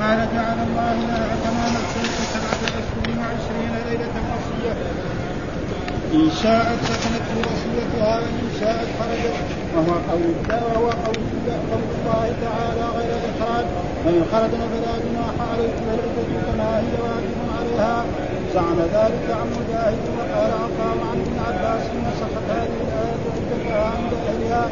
قال جعل الله لها كما نفسه سبعة أشهر وعشرين ليلة وصية إن شاءت سكنت في وصيتها وإن شاءت خرجت وهو قول وهو قول قول الله تعالى غير الإخراج وإن خرجنا فلا جناح عليكم العدة كما هي واجب عليها زعم ذلك عن مجاهد وقال عطاء عن ابن عباس نسخت هذه الآية عدتها عند أهلها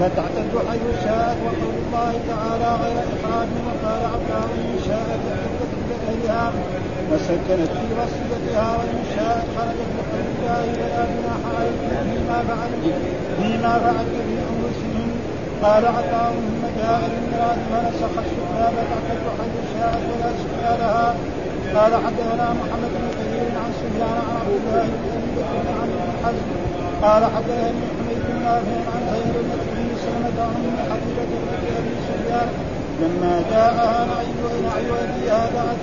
فتعتد حيث شاءت وقول الله تعالى غير إخراج وقال عطاء إن شاءت عدت عند أهلها وسكنت في وصيتها وإن شاءت خرجت بقول الله فلا جناح عليكم فيما فعلت فيما فعلت في أنفسهم. قال عطاء ثم جاء بالمراد فنسخ الشفاء فتعتد حيث شاءت ولا شفاء لها. قال حدثنا محمد بن كثير عن سفيان عن عبد الله بن أبي بكر عن حزم قال حدثني حميد بن نافع عن خير بن سلمة عن حبيبة بن ابي سفيان لما جاءها نعي نعي ابيها دعت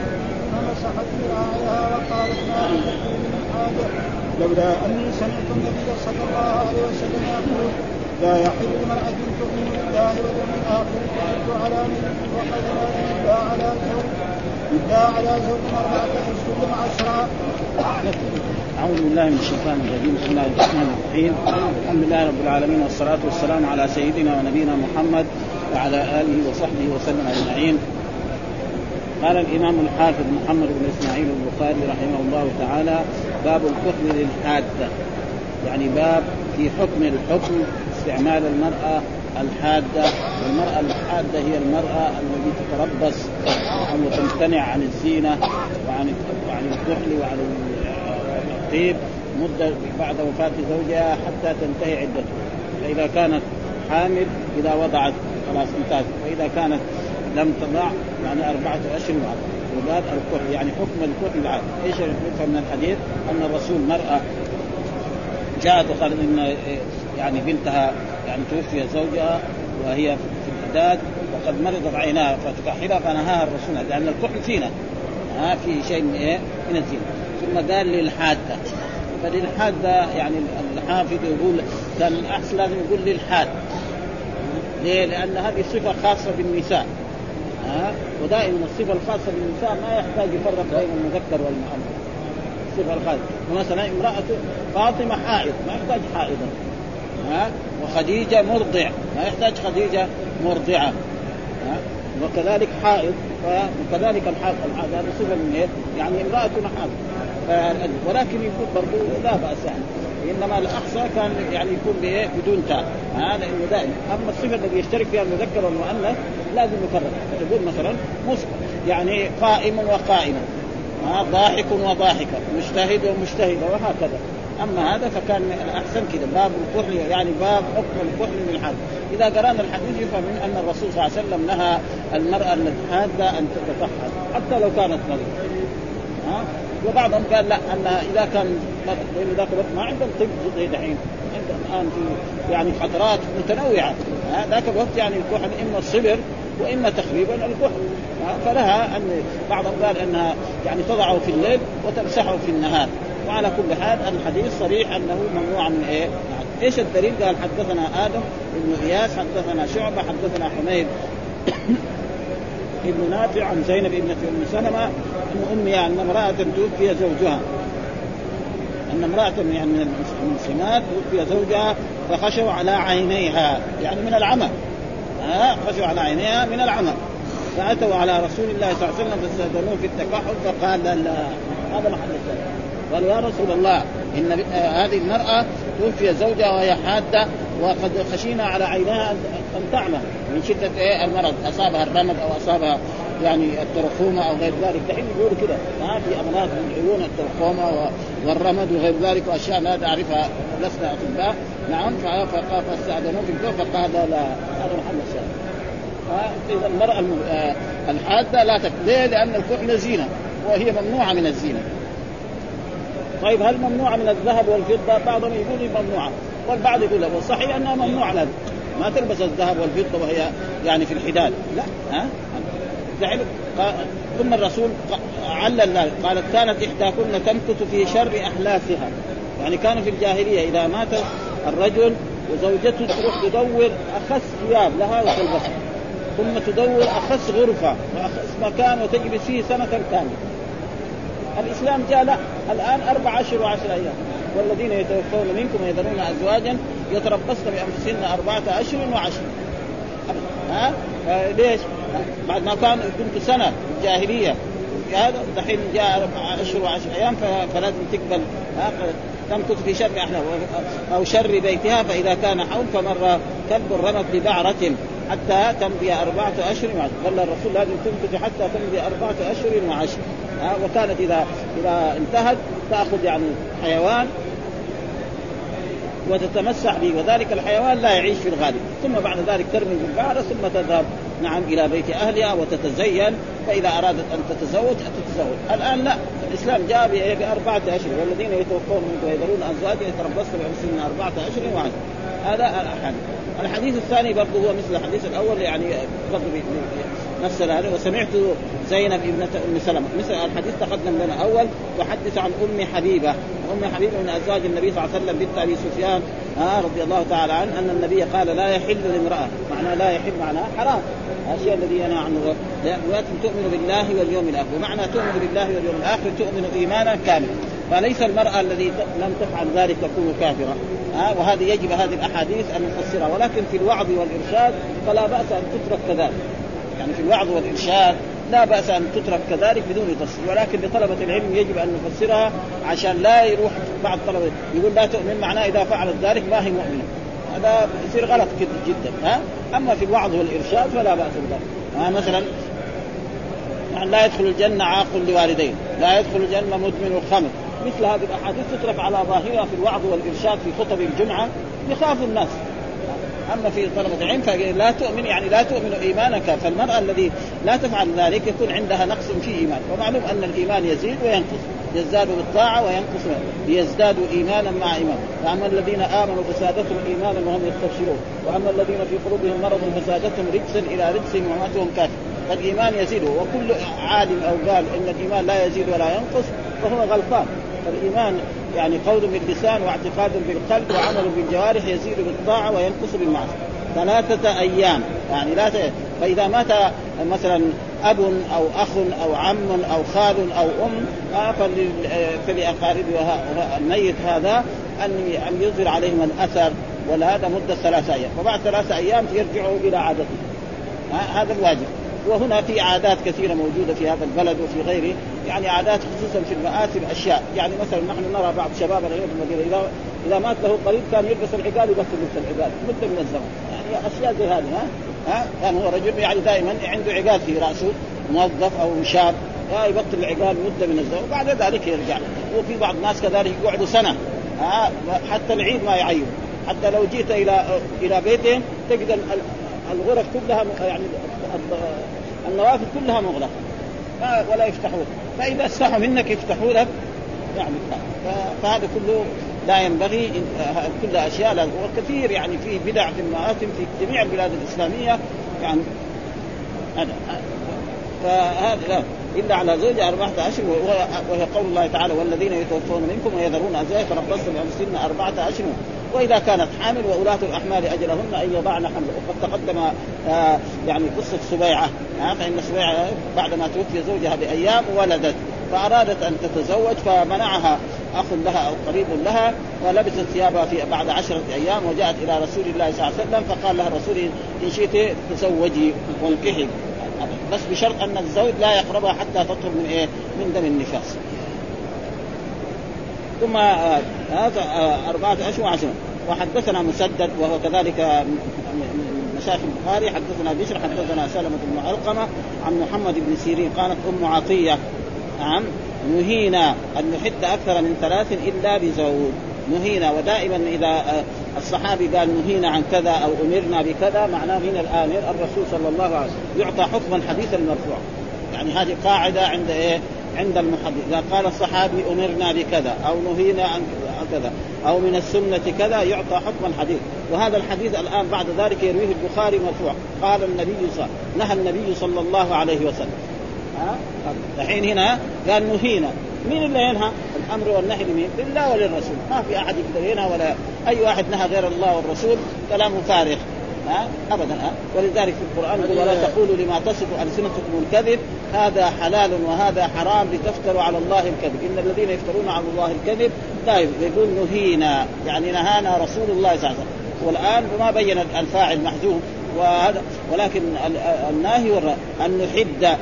فمسحت ذراعها وقالت ما عندك من حاجة؟ لولا أني سمعت النبي صلى الله عليه وسلم يقول لا يحل لمرأة تؤمن بالله واليوم الآخر تحج على نبي وقد لا إلا على زوج إلا على زوج أربعة أشهر عشرا أعوذ بالله من الشيطان الرجيم. بسم الله الرحمن الرحيم. الحمد لله رب العالمين والصلاة والسلام على سيدنا ونبينا محمد وعلى آله وصحبه وسلم أجمعين. قال الإمام الحافظ محمد بن إسماعيل البخاري رحمه الله تعالى باب الكفر للحادة يعني باب في حكم الحكم استعمال المرأة الحادة. والمرأة الحادة هي المرأة التي تتربص وتمتنع عن الزينة وعن وعن الكحل وعن الطيب مدة بعد وفاة زوجها حتى تنتهي عدته. فإذا كانت حامل إذا وضعت خلاص انتهت. وإذا كانت لم تضع يعني أربعة أشهر بعد وقال الكحل يعني حكم الكحل بعد إيش يفهم من الحديث؟ أن الرسول مرأة جاءت وقالت إن يعني بنتها يعني توفي زوجها وهي في الاعداد وقد مرضت عيناها فتكحلها فنهاها الرسول. لأن الكحل فينا ها في شيء من إيه؟ من الزينة. ثم قال للحادة. فللحادة يعني الحافظ يقول كان الاحسن لازم يقول للحاد. ليه؟ لأن هذه صفة خاصة بالنساء. ها؟ ودائما الصفة الخاصة بالنساء ما يحتاج يفرق بين المذكر والمؤنث. الصفة الخاصة. فمثلا امرأة فاطمة حائض ما يحتاج حائضا. ها؟ وخديجة مرضع ما يحتاج خديجة مرضعة. ها؟ وكذلك حائض وكذلك الحائض. هذا صفة من إيه؟ يعني امرأة حائض. ولكن يكون برضه لا بأس يعني. إنما الأحصى كان يعني يكون بإيه؟ بدون تاء. هذا إنه دائما أما الصفة الذي يشترك فيها المذكر والمؤنث لازم يفرق تقول مثلا يعني قائم وقائمه ضاحك وضاحكه مجتهد ومجتهده وهكذا. أما هذا فكان الأحسن كذا باب الكحل يعني باب حكم الكحل من الحد إذا قرأنا الحديث يفهم من أن الرسول صلى الله عليه وسلم نهى المرأة الحاده أن تتكحل حتى لو كانت مريضه وبعضهم قال لا انها إذا كان لأن ذاك الوقت ما عندهم طب زي دحين. عندهم. الآن في يعني فترات متنوعة. ذاك الوقت يعني الكحل إما الصبر وإما تخريبا الكحل. فلها أن بعضهم قال أنها يعني تضعه في الليل وتمسحه في النهار. وعلى كل حال الحديث صريح أنه ممنوع من إيه؟ إيش الدليل؟ قال حدثنا آدم بن إياس حدثنا شعبة حدثنا حميد ابن نافع عن زينب ابنة أم سلمة ام امها ان امرأة توفي زوجها. أن امرأة يعني من المسلمات توفي زوجها فخشوا على عينيها يعني من العمى. ها؟ خشوا على عينيها من العمى. فأتوا على رسول الله صلى الله عليه وسلم فاستأذنوه في التكحل فقال لا, هذا محل الشاهد قالوا يا رسول الله إن هذه المرأة توفي زوجها وهي حادة وقد خشينا على عينها أن تعمى. من شدة إيه؟ المرض. أصابها الرمد أو أصابها يعني الترخومة أو غير ذلك. دحين يقولوا كده. ما في أمراض من العيون الترخومه والرمد وغير ذلك وأشياء لا نعرفها لسنا أطباء. نعم فاستاذنوه في الكوف فقال لا هذا محل الشاهد فاذا المرأة الحادة لا تكفي ليه؟ لأن الكحل زينة وهي ممنوعة من الزينة. طيب هل ممنوعة من الذهب والفضة؟ بعضهم يقول ممنوعة والبعض يقول لا. والصحيح أنها ممنوعة. لها ما تلبس الذهب والفضة وهي يعني في الحداد. لا ها؟ ثم الرسول علل قالت كانت إحداكن تمكث في شر احلافها يعني كانوا في الجاهلية إذا مات الرجل وزوجته تروح تدور أخس ثياب لها وتلبسها. ثم تدور اخص غرفة واخص مكان وتجلس فيه سنة كاملة. الإسلام جاء لا. الآن أربع اشهر وعشر أيام. والذين يتوفون منكم ويذرون أزواجا يتربصن بأنفسهن أربعة اشهر وعشر ها؟ ليش؟ بعد ما كان كنت سنة الجاهليه هذا دحين جاء اشهر وعشر أيام فلازم تقبل. تمكث في شر احلام أو شر بيتها فإذا كان حول فمر كلب رمت ببعرة. حتى تمضي أربعة أشهر وعشر. قال الرسول لازم تمكث حتى تمضي أربعة أشهر وعشر. وكانت إذا إذا انتهت تأخذ يعني حيوان وتتمسح به وذلك الحيوان لا يعيش في الغالب. ثم بعد ذلك ترمي بالبعرة ثم تذهب نعم إلى بيت أهلها وتتزين فإذا أرادت أن تتزوج تتزوج الآن لا الإسلام جاء بأربعة أشهر والذين يتوفون منكم ويذرون أزواجا يتربصن بأنفسهن أربعة أشهر وعشر هذا الأحاديث. الحديث الثاني برضه هو مثل الحديث الأول يعني برضه نفس هذا وسمعت زينب ابنة أم سلمة. مثل الحديث تقدم لنا أول تحدث عن أم حبيبة. أم حبيبة من أزواج النبي صلى الله عليه وسلم بنت أبي سفيان آه رضي الله تعالى عنه أن النبي قال لا يحل لامرأة. معناه لا يحل معناه حرام. الشيء الذي ينهى عنه. تؤمن بالله واليوم الآخر. ومعنى تؤمن بالله واليوم الآخر تؤمن إيمانا كاملا. فليس المرأة الذي لم تفعل ذلك تكون كافرة. ها؟ وهذه يجب هذه الأحاديث أن نفسرها. ولكن في الوعظ والإرشاد فلا بأس أن تترك كذلك. يعني في الوعظ والإرشاد لا بأس أن تترك كذلك بدون تفسير. ولكن لطلبة العلم يجب أن نفسرها عشان لا يروح بعض طلبة يقول لا تؤمن معناه إذا فعلت ذلك ما هي مؤمنة. هذا يصير غلط جدا. ها؟ أما في الوعظ والإرشاد فلا بأس بذلك. مثلا يعني لا يدخل الجنة عاق لوالدين لا يدخل الجنة مدمن الخمر مثل هذه الأحاديث تترك على ظاهرها في الوعظ والإرشاد في خطب الجمعة يخاف الناس. أما في طلبة العلم فلا تؤمن يعني لا تؤمن إيمانك فالمرأة الذي لا تفعل ذلك يكون عندها نقص في إيمان. ومعلوم أن الإيمان يزيد وينقص يزداد بالطاعة وينقص ليزدادوا إيمانا مع إيمان. فاما الذين آمنوا فزادتهم إيمانا وهم يستبشرون. وأما الذين في قلوبهم مرض فزادتهم رجسا إلى رجسهم وماتهم كافر فالإيمان يزيد وكل عالم أو قال إن الإيمان لا يزيد ولا ينقص فهو غلطان. فالايمان يعني قول باللسان واعتقاد بالقلب وعمل بالجوارح يزيد بالطاعة وينقص بالمعصية. ثلاثة أيام. يعني لا ت... فإذا مات مثلا أب أو أخ أو عم أو خال أو أم فل... فلأقارب الميت هذا أن أن يظهر عليهم الأثر ولا هذا مدة ثلاثة أيام. وبعد ثلاثة أيام يرجعوا إلى عادته. هذا الواجب. وهنا في عادات كثيرة موجودة في هذا البلد وفي غيره. يعني عادات خصوصا في المآتم اشياء يعني مثلا نحن نرى بعض شباب اليوم في المدينة إذا إذا مات له قريب كان يلبس العقال يبطل لبس العقال. مدة من الزمن. يعني أشياء زي هذه ها؟ ها؟ كان هو رجل يعني دائما عنده عقال في رأسه موظف أو شاب. يبطل العقال مدة من الزمن. وبعد ذلك يرجع. وفي بعض الناس كذلك يقعدوا سنة ها؟ حتى العيد ما يعينوا حتى لو جيت إلى إلى بيتهم تجد الغرف كلها يعني النوافذ كلها مغلقة. ولا يفتحون. فإذا استحوا منك يفتحوا لك. يعني فهذا كله لا ينبغي. كل أشياء وكثير يعني في بدع في المآتم في جميع البلاد الإسلامية. يعني هذا. فهذا لا. إلا على زوج أربعة اشهر وهي قول الله تعالى والذين يتوفون منكم ويذرون ازواج تربصن بانفسهن أربعة اشهر وإذا كانت حامل وولاة الأحمال أجلهن أن يضعن حمل وقد تقدم آه يعني قصة سبيعة آه فإن سبيعة بعدما توفي زوجها بأيام ولدت فأرادت أن تتزوج فمنعها أخ لها أو قريب لها ولبست ثيابها في بعد عشرة أيام وجاءت إلى رسول الله صلى الله عليه وسلم فقال لها الرسول إن شئت تزوجي وانكحي بس بشرط أن الزوج لا يقربها حتى تطهر من إيه؟ من دم النفاس. ثم هذا أربعة أشهر وعشرة وحدثنا مسدد وهو كذلك مشايخ البخاري. حدثنا بشر حدثنا سلمة بن علقمة عن محمد بن سيرين. قالت أم عطية نعم نهينا أن نحد أكثر من ثلاث إلا بزوج. نهينا ودائما إذا الصحابي قال نهينا عن كذا أو أمرنا بكذا معناه من الآمر الرسول صلى الله عليه وسلم يعطى حكما حديثا مرفوعا. يعني هذه قاعدة عند إيه؟ عند المحدث. إذا قال الصحابي أمرنا بكذا أو نهينا عن كذا أو من السنة كذا يعطى حكم الحديث. وهذا الحديث الآن بعد ذلك يرويه البخاري مرفوع. قال النبي صلى نهى النبي صلى الله عليه وسلم. ها؟ الحين هنا قال نهينا. مين اللي ينهى؟ الأمر والنهي لمين؟ لله وللرسول، ما في أحد يقدر ينهى ولا أي واحد نهى غير الله والرسول كلامه فارغ. ها؟ ابدا ها؟ ولذلك في القرآن يقول ولا تقولوا لما تصف ألسنتكم الكذب هذا حلال وهذا حرام لتفتروا على الله الكذب. إن الذين يفترون على الله الكذب لا يقول نهينا يعني نهانا رسول الله صلى الله عليه وسلم. والآن ما بين الفاعل محذوف وهذا ولكن الناهي أن نحد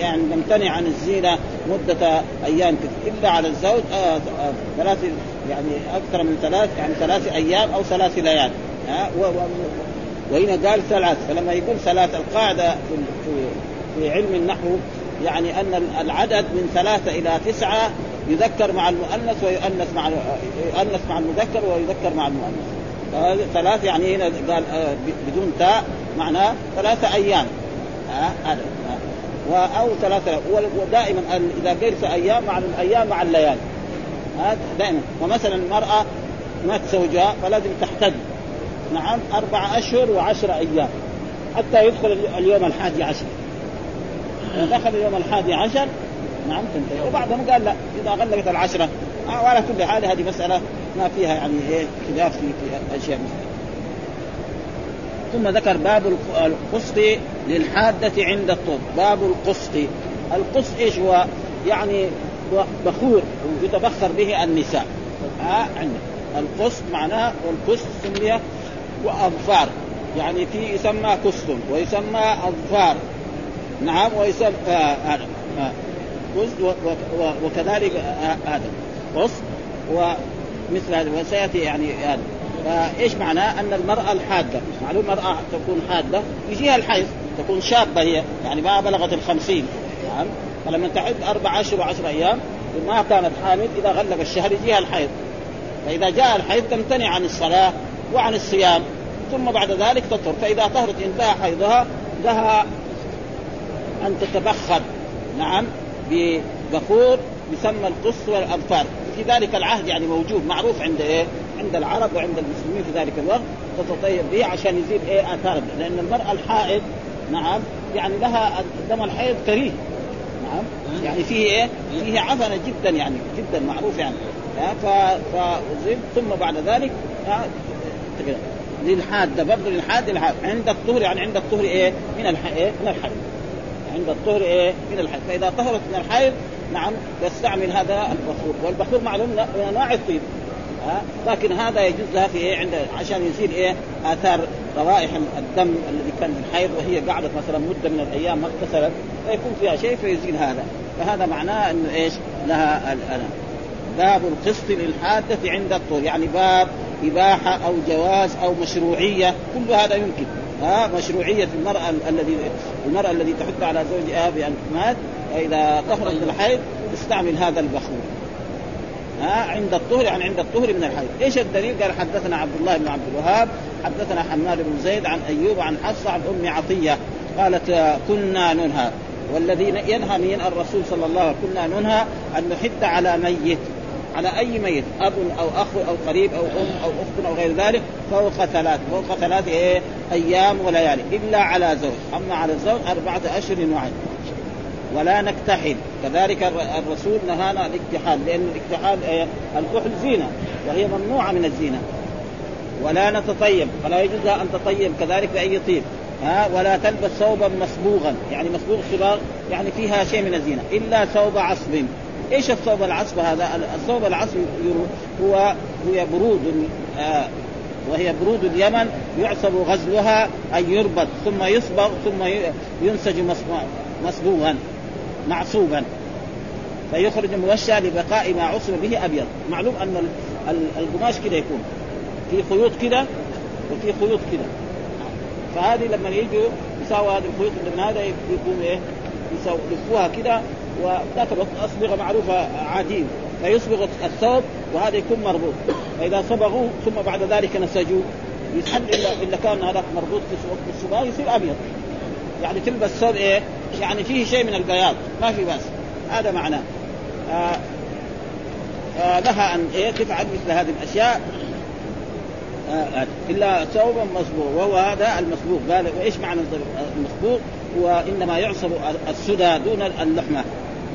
يعني نمتنع عن الزينة مدة أيام إلا على الزوج آه آه ثلاث يعني أكثر من ثلاث يعني ثلاث أيام أو ثلاث ليال. وهنا قال ثلاث فلما يقول ثلاث القاعدة في في علم النحو يعني أن العدد من ثلاثة إلى تسعة يذكر مع المؤنث ويؤنث مع يؤنث مع المذكر ويذكر مع المؤنث. ثلاث يعني هنا قال آه، بدون تاء معناه ثلاثة أيام. هذا. أو ثلاثة. ودائما إذا قيل في أيام مع الأيام مع الليالي. دائما. ومثلا المرأة مات زوجها فلازم تحتد نعم أربعة أشهر وعشرة أيام. حتى يدخل اليوم الحادي عشر. إذا دخل اليوم الحادي عشر. نعم تنتهي وبعضهم قال لا إذا غلقت العشرة. آه، وعلى كل حال هذه مسألة ما فيها يعني إيه خلاف في, في أشياء مثل ثم ذكر باب القسط للحادة عند الطب باب القسط. القسط إيش هو؟ يعني بخور يتبخر به النساء. ها آه القسط معناه والقسط سمي وأظفار. يعني في يسمى قسط ويسمى أظفار. نعم ويسمى آه هذا آه. وكذلك آه هذا قسط مثل هذا وسيأتي يعني هذا فإيش معناه؟ أن المرأة الحادة معلوم المراه تكون حادة يجيها الحيض تكون شابة هي يعني ما بلغت الخمسين. نعم. فلما تعد أربع اشهر وعشر أيام ما كانت حامل إذا غلق الشهر يجيها الحيض. فإذا جاء الحيض تمتنع عن الصلاة وعن الصيام ثم بعد ذلك تطهر فإذا طهرت انتهى حيضها لها أن تتبخر نعم ببخور يسمى القص والابطال في ذلك العهد يعني موجود معروف عند إيه؟ عند العرب وعند المسلمين في ذلك الوقت تتطيب به عشان يزيل إيه آثار لأن المرأة الحائض نعم يعني لها دم الحيض كريه نعم يعني فيه إيه؟ فيه عفنة جدا يعني جدا معروف يعني ف ثم بعد ذلك للحاد برضه للحاد للحاد عند الطهر يعني عند الطهر إيه؟ من الحيض إيه؟ من الحيض عند الطهر إيه؟ من الحيض. فإذا طهرت من الحيض نعم يستعمل هذا البخور. والبخور معلوم من أنواع الطيب. ها؟ لكن هذا يجوز لها في إيه؟ عند عشان يزيل إيه؟ آثار روائح الدم الذي كان في الحيض وهي قعدت مثلا مدة من الأيام ما اغتسلت فيكون فيها شيء فيزيل هذا. فهذا معناه إنه إيش؟ لها الأنا. باب القسط للحادة عند الطول يعني باب إباحة أو جواز أو مشروعية. كل هذا يمكن. ها مشروعية المرأة الذي المرأة الذي تحث على زوجها بأن مات فإذا طهرت من الحيض تستعمل هذا البخور ها عند الطهر يعني عند الطهر من الحيض، إيش الدليل؟ قال حدثنا عبد الله بن عبد الوهاب، حدثنا حماد بن زيد عن أيوب عن حفصة عن أم عطية قالت كنا ننهى والذي ينهى من الرسول صلى الله عليه وسلم كنا ننهى أن نحد على ميت. على أي ميت أب أو أخ أو قريب أو أم أو أخت أو غير ذلك فوق ثلاث فوق ثلاث إيه؟ أيام وليالي إلا على زوج. أما على الزوج أربعة أشهر وعشر ولا نكتحل. كذلك الرسول نهانا الاكتحال لأن الاكتحال إيه؟ الكحل زينة وهي ممنوعة من الزينة. ولا نتطيب فلا يجوز أن تطيب كذلك بأي طيب. ها؟ ولا تلبس ثوبا مصبوغا يعني مصبوغ صباغ يعني فيها شيء من الزينة. إلا ثوب عصب. إيش الثوب العصب هذا؟ الثوب العصب هو هي برود آه وهي برود اليمن يعصب غزلها أن يربط ثم يصبغ ثم ينسج مصبوغا معصوبا. فيخرج موشى لبقاء ما عصب به أبيض. معلوم أن القماش كده يكون. في خيوط كده وفي خيوط كده. فهذه لما يجوا يساووا هذه الخيوط من هذا يكون إيه؟ يلفوها كده وذاك الوقت اصبغه معروفه عاديه فيصبغ الثوب وهذا يكون مربوط. فإذا صبغوه ثم بعد ذلك نسجوه يسحب الا إلا كان هذاك مربوط في الصباغ يصير أبيض. يعني تلبس ثوب إيه؟ يعني فيه شيء من البياض ما في بس هذا معناه. آه آه لها أن إيه؟ تفعل مثل هذه الأشياء. آه إلا ثوبا مصبوغ وهو هذا المصبوغ قال وإيش معنى المصبوغ؟ وانما يعصب السدى دون اللحمة.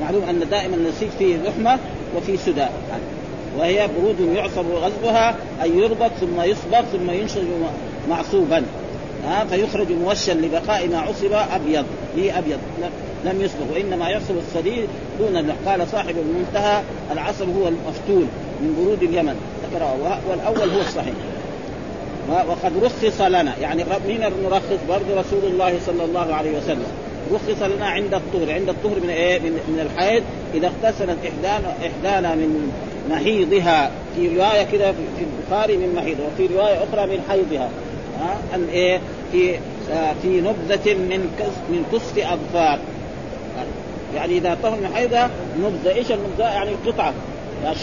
معلوم أن دائما النسيج فيه لحمة وفي سدى. وهي برود يعصب غزبها ان يربط ثم يصبغ ثم ينشج معصوبا. ها فيخرج موشا لبقاء ما عصب أبيض هي أبيض لم يصبغ. وإنما يحصل الصديد دون قال صاحب المنتهى العصر هو المفتول من برود اليمن. ذكره. والأول هو الصحيح. وقد رخص لنا يعني مين المرخص برضه رسول الله صلى الله عليه وسلم. رخص لنا عند الطهر. عند الطهر من إيه؟ من, الحيض. إذا اغتسلت احدانا إحدانا من محيضها في رواية كده في البخاري من محيضها وفي رواية أخرى من حيضها. ها؟ أن إيه؟ في آه في نبذة من كس من كست أظفار. يعني إذا طهر من حيضها نبذة. إيش النبذة؟ يعني قطعه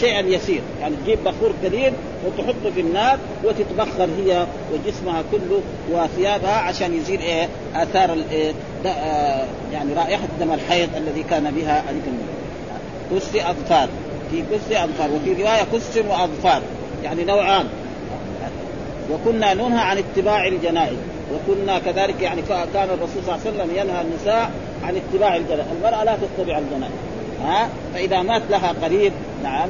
شيئا يسير. يعني تجيب بخور كبير وتحطه في النار وتتبخر هي وجسمها كله وثيابها عشان يزيل إيه؟ آثار الايه آه يعني رائحة دم الحيض الذي كان بها كست أظفار. في كست أظفار وفي رواية كست وأظفار. يعني نوعان. وكنا ننهى عن اتباع الجنائز. وكنا كذلك يعني كان الرسول صلى الله عليه وسلم ينهى النساء عن اتباع الجنائز. المرأة لا تتبع الجنائز. ها فإذا مات لها قريب نعم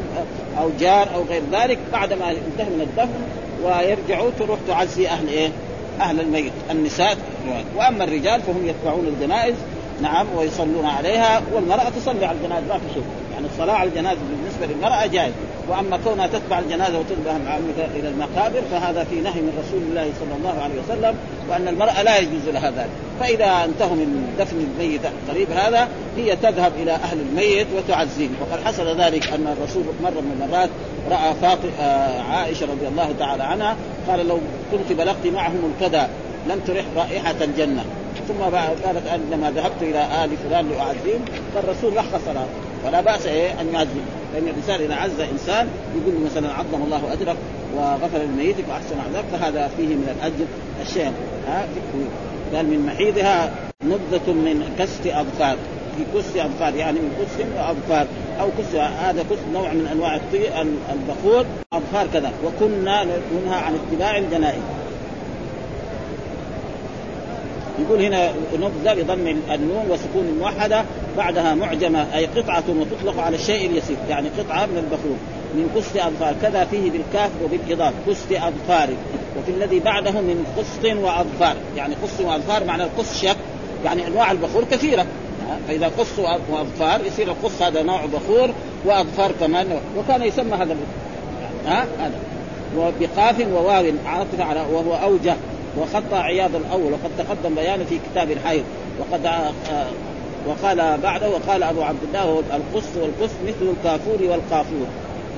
أو جار أو غير ذلك بعد ما ينتهي من الدفن ويرجعوا تروح تعزي أهل إيه؟ أهل الميت النساء وأما الرجال فهم يتبعون الجنائز نعم ويصلون عليها والمرأة تصلي على الجنائز ما في شيء يعني الصلاة على الجنازة بالنسبة للمرأة جائز. وأما كونها تتبع الجنازة وتذبح إلى المقابر فهذا في نهي من رسول الله صلى الله عليه وسلم وأن المرأة لا يجوز لها ذلك. فإذا انتهوا من دفن الميت قريب هذا هي تذهب إلى أهل الميت وتعزيه وقد حصل ذلك أن الرسول مرة من المرات فاطمة آه عائشة رضي الله تعالى عنها قال لو كنت بلغت معهم الكذا لم ترح رائحة الجنة. ثم قالت عندما ذهبت إلى آل فلان لاعزيهم فالرسول رخص لها ولا بأس إيه؟ أن يعزي لأن الانسان اذا عز إنسان يقول مثلا عظم الله أجرك وغفر لميتك واحسن عزاك فهذا فيه من الأجر الشيء. ها؟ قال من محيضها نبذة من كست أظفار. في كست أظفار يعني من كست وأظفار أو كست هذا كست نوع من أنواع البخور. أظفار كذا. وكنا ننهى عن اتباع الجنائز. يقول هنا نبذة بضم النون وسكون الموحدة بعدها معجمة أي قطعة وتطلق على الشيء اليسير يعني قطعة من البخور. من قسط أظفار كذا فيه بالكاف وبالإضافة قسط أظفار. وفي الذي بعده من قسط وأظفار يعني قسط وأظفار معنى القسط شك يعني أنواع البخور كثيرة. فإذا قص وأظفار يصير القص هذا نوع بخور وأظفار كمان وكان يسمى هذا ها؟ هذا. وبقاف وواو عاطفة على وهو أوجه. وخط عياض الأول وقد تقدم بيانه في كتاب الحيض. وقد آه وقال بعده وقال أبو عبد الله القص والقص مثل الكافور والقافور.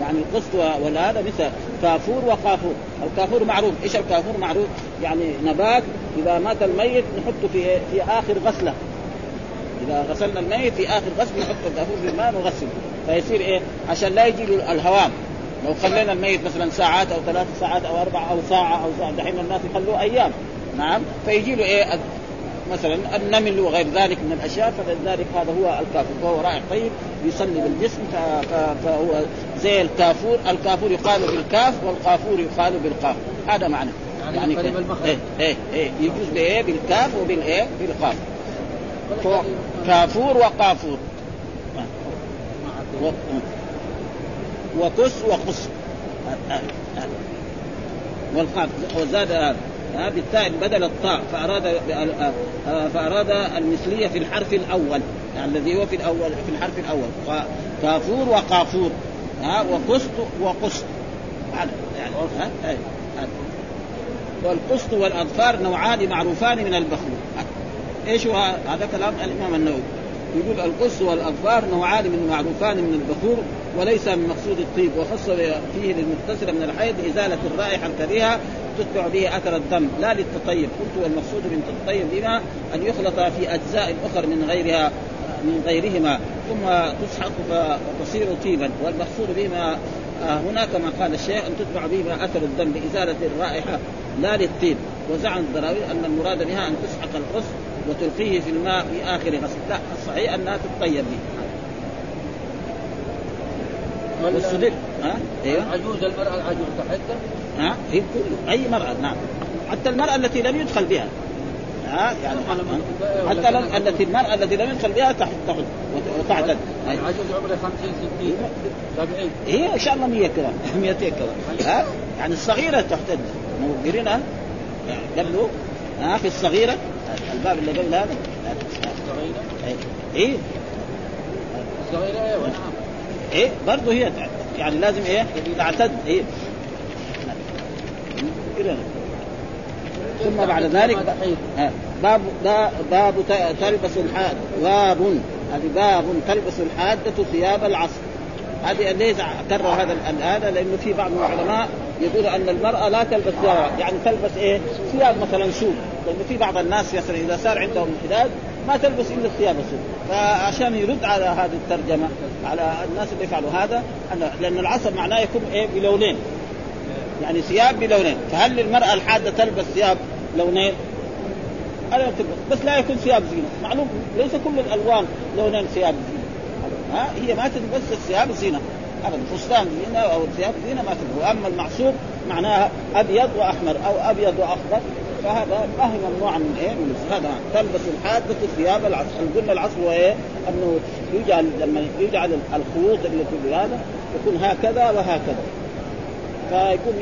يعني القص والهذا مثل كافور وقافور. الكافور معروف. إيش الكافور معروف؟ يعني نبات إذا مات الميت نحطه في في آخر غسلة. إذا غسلنا الميت في آخر غسل نحط الكافور في الماء ونغسله. فيصير إيه؟ عشان لا يجي له الهوام. لو خلينا الميت مثلا ساعات أو ثلاث ساعات أو أربع أو ساعة أو ساعة دحين الناس يخلوه أيام. نعم؟ فيجي له إيه؟ مثلا النمل وغير ذلك من الأشياء فلذلك هذا هو الكافور فهو رائع. طيب يصلي بالجسم فهو زي الكافور. الكافور يقال بالكاف والقافور يقال بالقاف. هذا معنى. يعني, يعني إيه إيه إيه. يجوز بايه بالكاف وبالايه بالقاف. كافور وقافور. وكس وقص. والقاف وزاد هذا. بالتاء بدل الطاء فأراد فأراد المثلية في الحرف الأول. يعني الذي هو في الأول في الحرف الأول. كافور وقافور. ها وقسط وقسط يعني والقسط والأظفار نوعان معروفان من البخور إيش هذا كلام الإمام النووي؟ يقول القص والاظفار نوعان من معروفان من البخور وليس من مقصود الطيب وخص فيه للمغتسل من الحيض إزالة الرائحة الكريهة تتبع به أثر الدم لا للتطيب. قلت والمقصود من التطيب بما أن يخلط في أجزاء اخر من غيرها من غيرهما ثم تسحق فتصير طيبا والمقصود بما هنا كما قال الشيخ أن تتبع به أثر الدم لازاله الرائحة. لا للطيب. وزعم الضراوي أن المراد بها أن تسحق القص وتلقيه في الماء في آخر غسل. لا الصحيح أنها تتطيب به. والصدق. ها؟ أيوه. عجوز المرأة العجوز تحتها ها؟ هي كل أي مرأة نعم. حتى المرأة التي لم يدخل بها. ها؟ يعني حتى لم التي المرأة التي لم يدخل بها تحت تحت وتعتد. عجوز عمره 50 60 70 هي إن شاء الله 100 كذا 200 كذا ها؟ يعني الصغيرة تحتد. موجرينها قبله ها؟ في الصغيرة الباب اللي قبل هذا. الصغيرة؟ إيه. الصغيرة نعم إيه برضه هي يعني لازم إيه؟ تعتد إيه؟ كده ثم بعد ذلك باب باب تلبس الحاد. باب هذه باب تلبس الحادة ثياب العصر. هذه ليش كرر هذا هذا لأنه في بعض العلماء يقول أن المرأة لا تلبس ثياب يعني تلبس إيه؟ ثياب مثلا سود لأنه في بعض الناس مثلا إذا صار عندهم انحداد ما تلبس إلا الثياب السود فعشان يرد على هذه الترجمة على الناس اللي يفعلوا هذا أن- لأن العصر معناه يكون إيه؟ بلونين. يعني ثياب بلونين. فهل للمرأة الحادة تلبس ثياب لونين؟ ألا تلبس. بس لا يكون ثياب زينة. معلوم؟ ليس كل الألوان لونين ثياب زينة. ها؟ هي ما تلبس الثياب زينه أبدا. فستان زينه أو ثياب زينه ما تلبس وأما المعصوب معناها أبيض وأحمر أو أبيض وأخضر. فهذا ما هي ممنوعة من إيه؟ من. هذا. تلبس الحادة ثياب العصر، قلنا العصر هو إيه؟ أنه يجعل لما يجعل الخيوط اللي في هذا يكون هكذا وهكذا. فيكون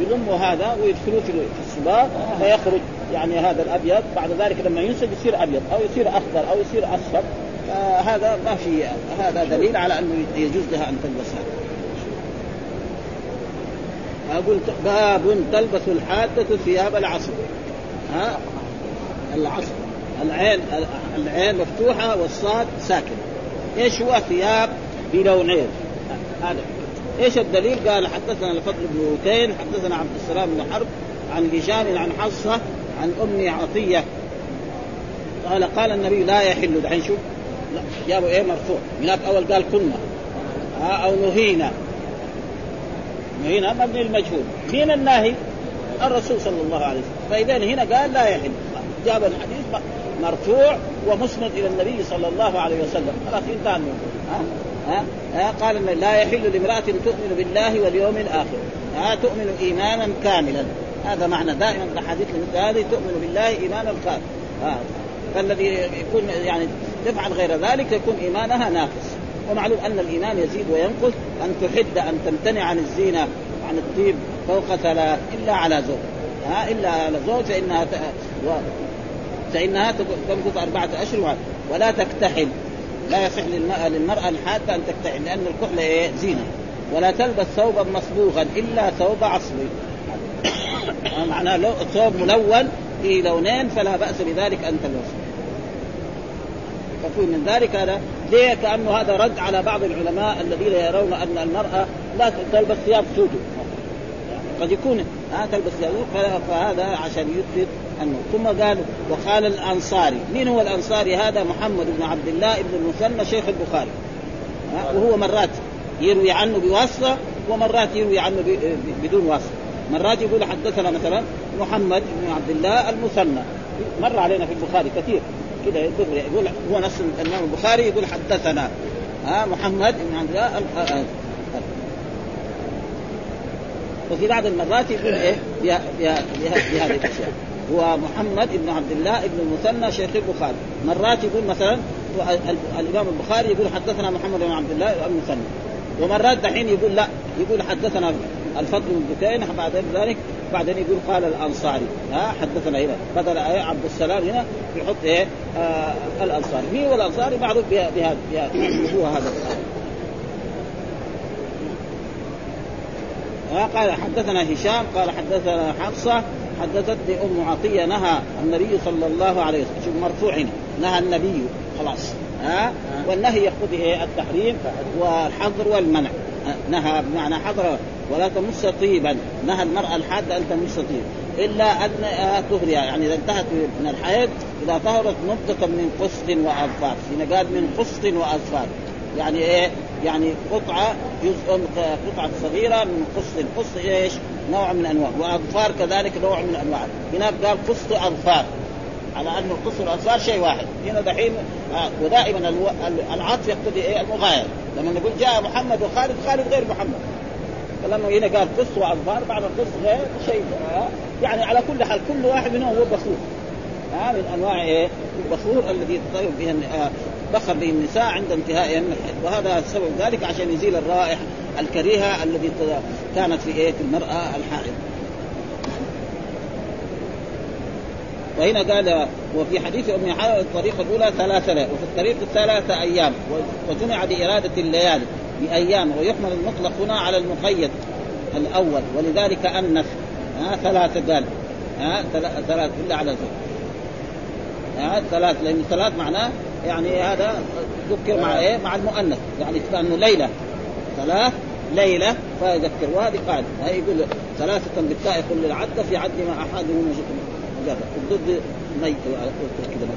يلموا هذا ويدخلوه في الصباغ فيخرج يعني هذا الأبيض. بعد ذلك لما ينسج يصير أبيض أو يصير أخضر أو يصير أصفر. فهذا ما في هذا دليل على أنه يجوز لها أن تلبس هذا. أقول باب تلبس الحادة ثياب العصر. ها؟ العصر. العين العين مفتوحة والصاد ساكن. إيش هو ثياب بلونين؟ هذا. إيش الدليل؟ قال حدثنا الفضل بن وكين حدثنا عبد السلام بن حرب عن هشام عن حصه عن أم عطية. قال قال النبي لا يحل. دحين شوف. جابوا إيه مرفوع. هناك أول قال كنا. ها أو نهينا. نهينا مبني المجهول. مين الناهي؟ الرسول صلى الله عليه وسلم. فإذا هنا قال لا يحل جاب الحديث مرفوع ومسند إلى النبي صلى الله عليه وسلم. خلاص انتهى ها؟ ها؟ ها؟ قال لا يحل لامرأة تؤمن بالله واليوم الآخر. ها؟ تؤمن إيمانا كاملا. هذا معنى دائما الاحاديث مثل هذه تؤمن بالله إيمانا كاملا. فالذي يكون يعني تفعل غير ذلك يكون إيمانها ناقص. ومعلوم أن الإيمان يزيد وينقص. أن تحد أن تمتنع عن الزينة عن الطيب فوق ثلاث إلا على زوج. ها إلا على زوج فإنها ت... و... فإنها تمكث أربعة أشهر. وهذا. ولا تكتحل. لا يصح للمرأة, الحادة أن تكتحل لأن الكحل إيه زينة. ولا تلبس ثوبا مصبوغا إلا ثوب عصري معناه لو ثوب ملون في لونين فلا بأس بذلك أن تلبسه. فكون من ذلك هذا ليه؟ كأنه هذا رد على بعض العلماء الذين يرون أن المرأة لا تلبس ثياب سود قد يكون ها تلبس ثياب فهذا عشان يثبت أنه. ثم قال وقال الأنصاري مين هو الأنصاري هذا؟ محمد بن عبد الله بن المثنى شيخ البخاري. وهو مرات يروي عنه بواسطة ومرات يروي عنه بدون واسطة. مرات يقول حدثنا مثلا محمد بن عبد الله المثنى. مر علينا في البخاري كثير. كده يقول هو نفس الإمام البخاري يقول حدثنا. ها محمد بن عبد الله وفي بعض المرات يقول إيه؟ بهذه الأشياء. هو محمد بن عبد الله بن المثنى شيخ البخاري. مرات يقول مثلا الإمام البخاري يقول حدثنا محمد بن عبد الله المثنى. ومرات دحين يقول لا يقول حدثنا الفضل بن بكين بعد ذلك بعدين يقول قال الأنصاري. ها حدثنا هنا. بدل عبد السلام هنا يحط إيه؟ آه الأنصاري. مين هو الانصاري معروف بهذا هذا قال حدثنا هشام قال حدثنا حفصة حدثتني أم عطية نهى النبي صلى الله عليه وسلم. شوف مرفوع هنا. نهى النبي خلاص. ها؟ والنهي يقتضي التحريم والحظر والمنع. نهى بمعنى حظر ولا تمس طيبا. نهى المرأة الحادة أن تمس طيب. إلا أن تهريها يعني إذا انتهت من الحيض إذا طهرت نبضه من قسط وأظفار. هنا قال من قسط وأظفار. يعني إيه؟ يعني قطعة جزء قطعة صغيرة من قسط. القسط إيش؟ نوع من انواع وأظفار كذلك نوع من انواع هناك قال قسط أظفار. على ان القسط والاظفار شيء واحد. هنا دحين آه ودائما العطف يقتضي إيه؟ المغاير. لما نقول جاء محمد وخالد خالد غير محمد. فلما هنا قال قسط واظفار بعد القسط غير شيء. يعني على كل حال كل واحد منهم هو بخور. آه من أنواع إيه؟ البخور الذي يتطيب به آه بخر به النساء عند انتهائهن من الحيض وهذا سبب ذلك عشان يزيل الرائحة الكريهة التي كانت في إيه؟ في المرأة الحائض. وهنا قال وفي حديث أم حرام الطريقة الأولى ثلاثة وفي الطريق ثلاثة أيام وجمع بإرادة الليالي. بأيام ويحمل المطلق هنا على المقيد الأول. ولذلك انث ها ثلاثة قال ها ثلاث إلا على زوج. ها ثلاث لأن ثلاث معناه يعني هذا ذكر مع إيه؟ مع المؤنث. يعني كانه ليلة ثلاث ليلة فيذكر. وهذه قاعدة. يقول ثلاثة بالتاء كل العد في عد ما أحدهم مجرد ضد ميت كذا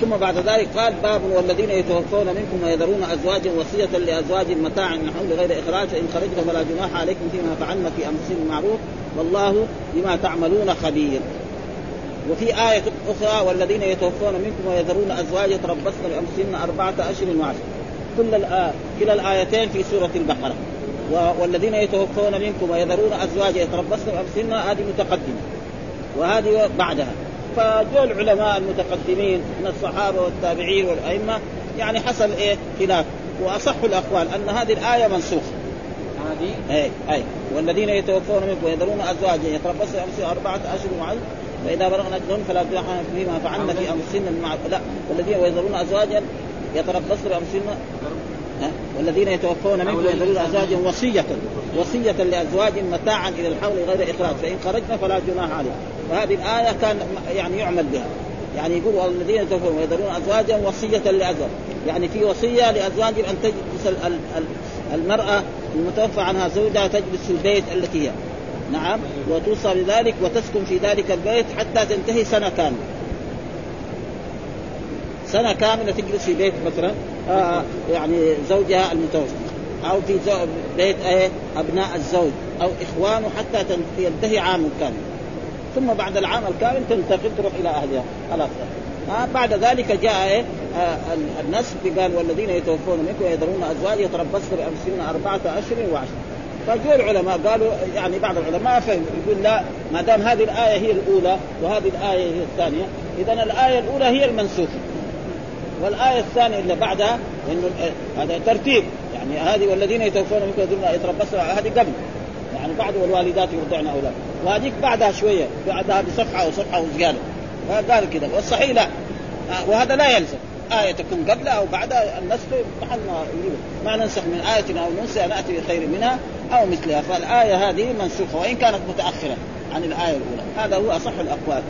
ثم بعد ذلك قال باب والذين يتوفون منكم ويذرون ازواجا وصية لأزواج متاع من حول غير إخراج فان خرجنا فلا جناح عليكم فيما فعلنا في انفسهم المعروف والله بما تعملون خبير. وفي آية أخرى والذين يتوفون منكم ويذرون أزواج يتربصن بأنفسهن أربعة أشهر وعشر. كل الآية كلا الآيتين في سورة البقرة. والذين يتوفون منكم ويذرون أزواج يتربصن بأنفسهن هذه متقدمة. وهذه بعدها. فجو العلماء المتقدمين من الصحابة والتابعين والأئمة يعني حصل إيه؟ خلاف. وأصح الأقوال أن هذه الآية منسوخة. هذه؟ اي أي. والذين يتوفون منكم ويذرون أزواجا يتربصن بانفسهن أربعة أشهر وعشر. فاذا بلغن اجلهن فلا جناح فيما فعلن في أنفسهن مع لا. والذين ويذرون أزواجا يتربصن بأنفسهن والذين يتوفون منكم ويذرون أزواجا وصية وصية لأزواج متاعا إلى الحول غير إخراج. فإن خرجنا فلا جناح عليه وهذه الآية كان يعني يعمل بها. يعني يقول والذين يتوفون ويذرون أزواجا وصية لأزواج. يعني في وصية لأزواج أن تجلس المرأة المتوفى عنها زوجها تجلس في البيت التي هي. نعم. وتوصى بذلك وتسكن في ذلك البيت حتى تنتهي سنة كاملة. سنة كاملة تجلس في بيت مثلا. يعني زوجها المتوفى. أو في بيت إيه أبناء الزوج. أو إخوانه حتى ينتهي عام كامل. ثم بعد العام الكامل تنتقل تروح إلى أهلها. خلاص. آه بعد ذلك جاء إيه آه النسب قال والذين يتوفون منكم ويذرون أزواج يتربصن بأنفسهن أربعة أشهر وعشر فجاء العلماء قالوا يعني بعض العلماء فهم يقول لا ما دام هذه الآية هي الأولى وهذه الآية هي الثانية إذا الآية الأولى هي المنسوخة. والآية الثانية اللي بعدها إنه هذا ترتيب. يعني هذه والذين يتوفون منكم يذرون يتربصن هذه قبل. يعني بعد والوالدات يرضعن أولاد. وهذيك بعدها شوية بعدها بصفحة أو صفحة وزيادة. قال كذا والصحيح لا. وهذا لا يلزم. آية تكون قبلها أو بعدها النسخ محل ما ما ننسخ من آية أو ننسى نأتي بخير منها أو مثلها. فالآية هذه منسوخة وإن كانت متأخرة عن الآية الأولى. هذا هو أصح الأقوال.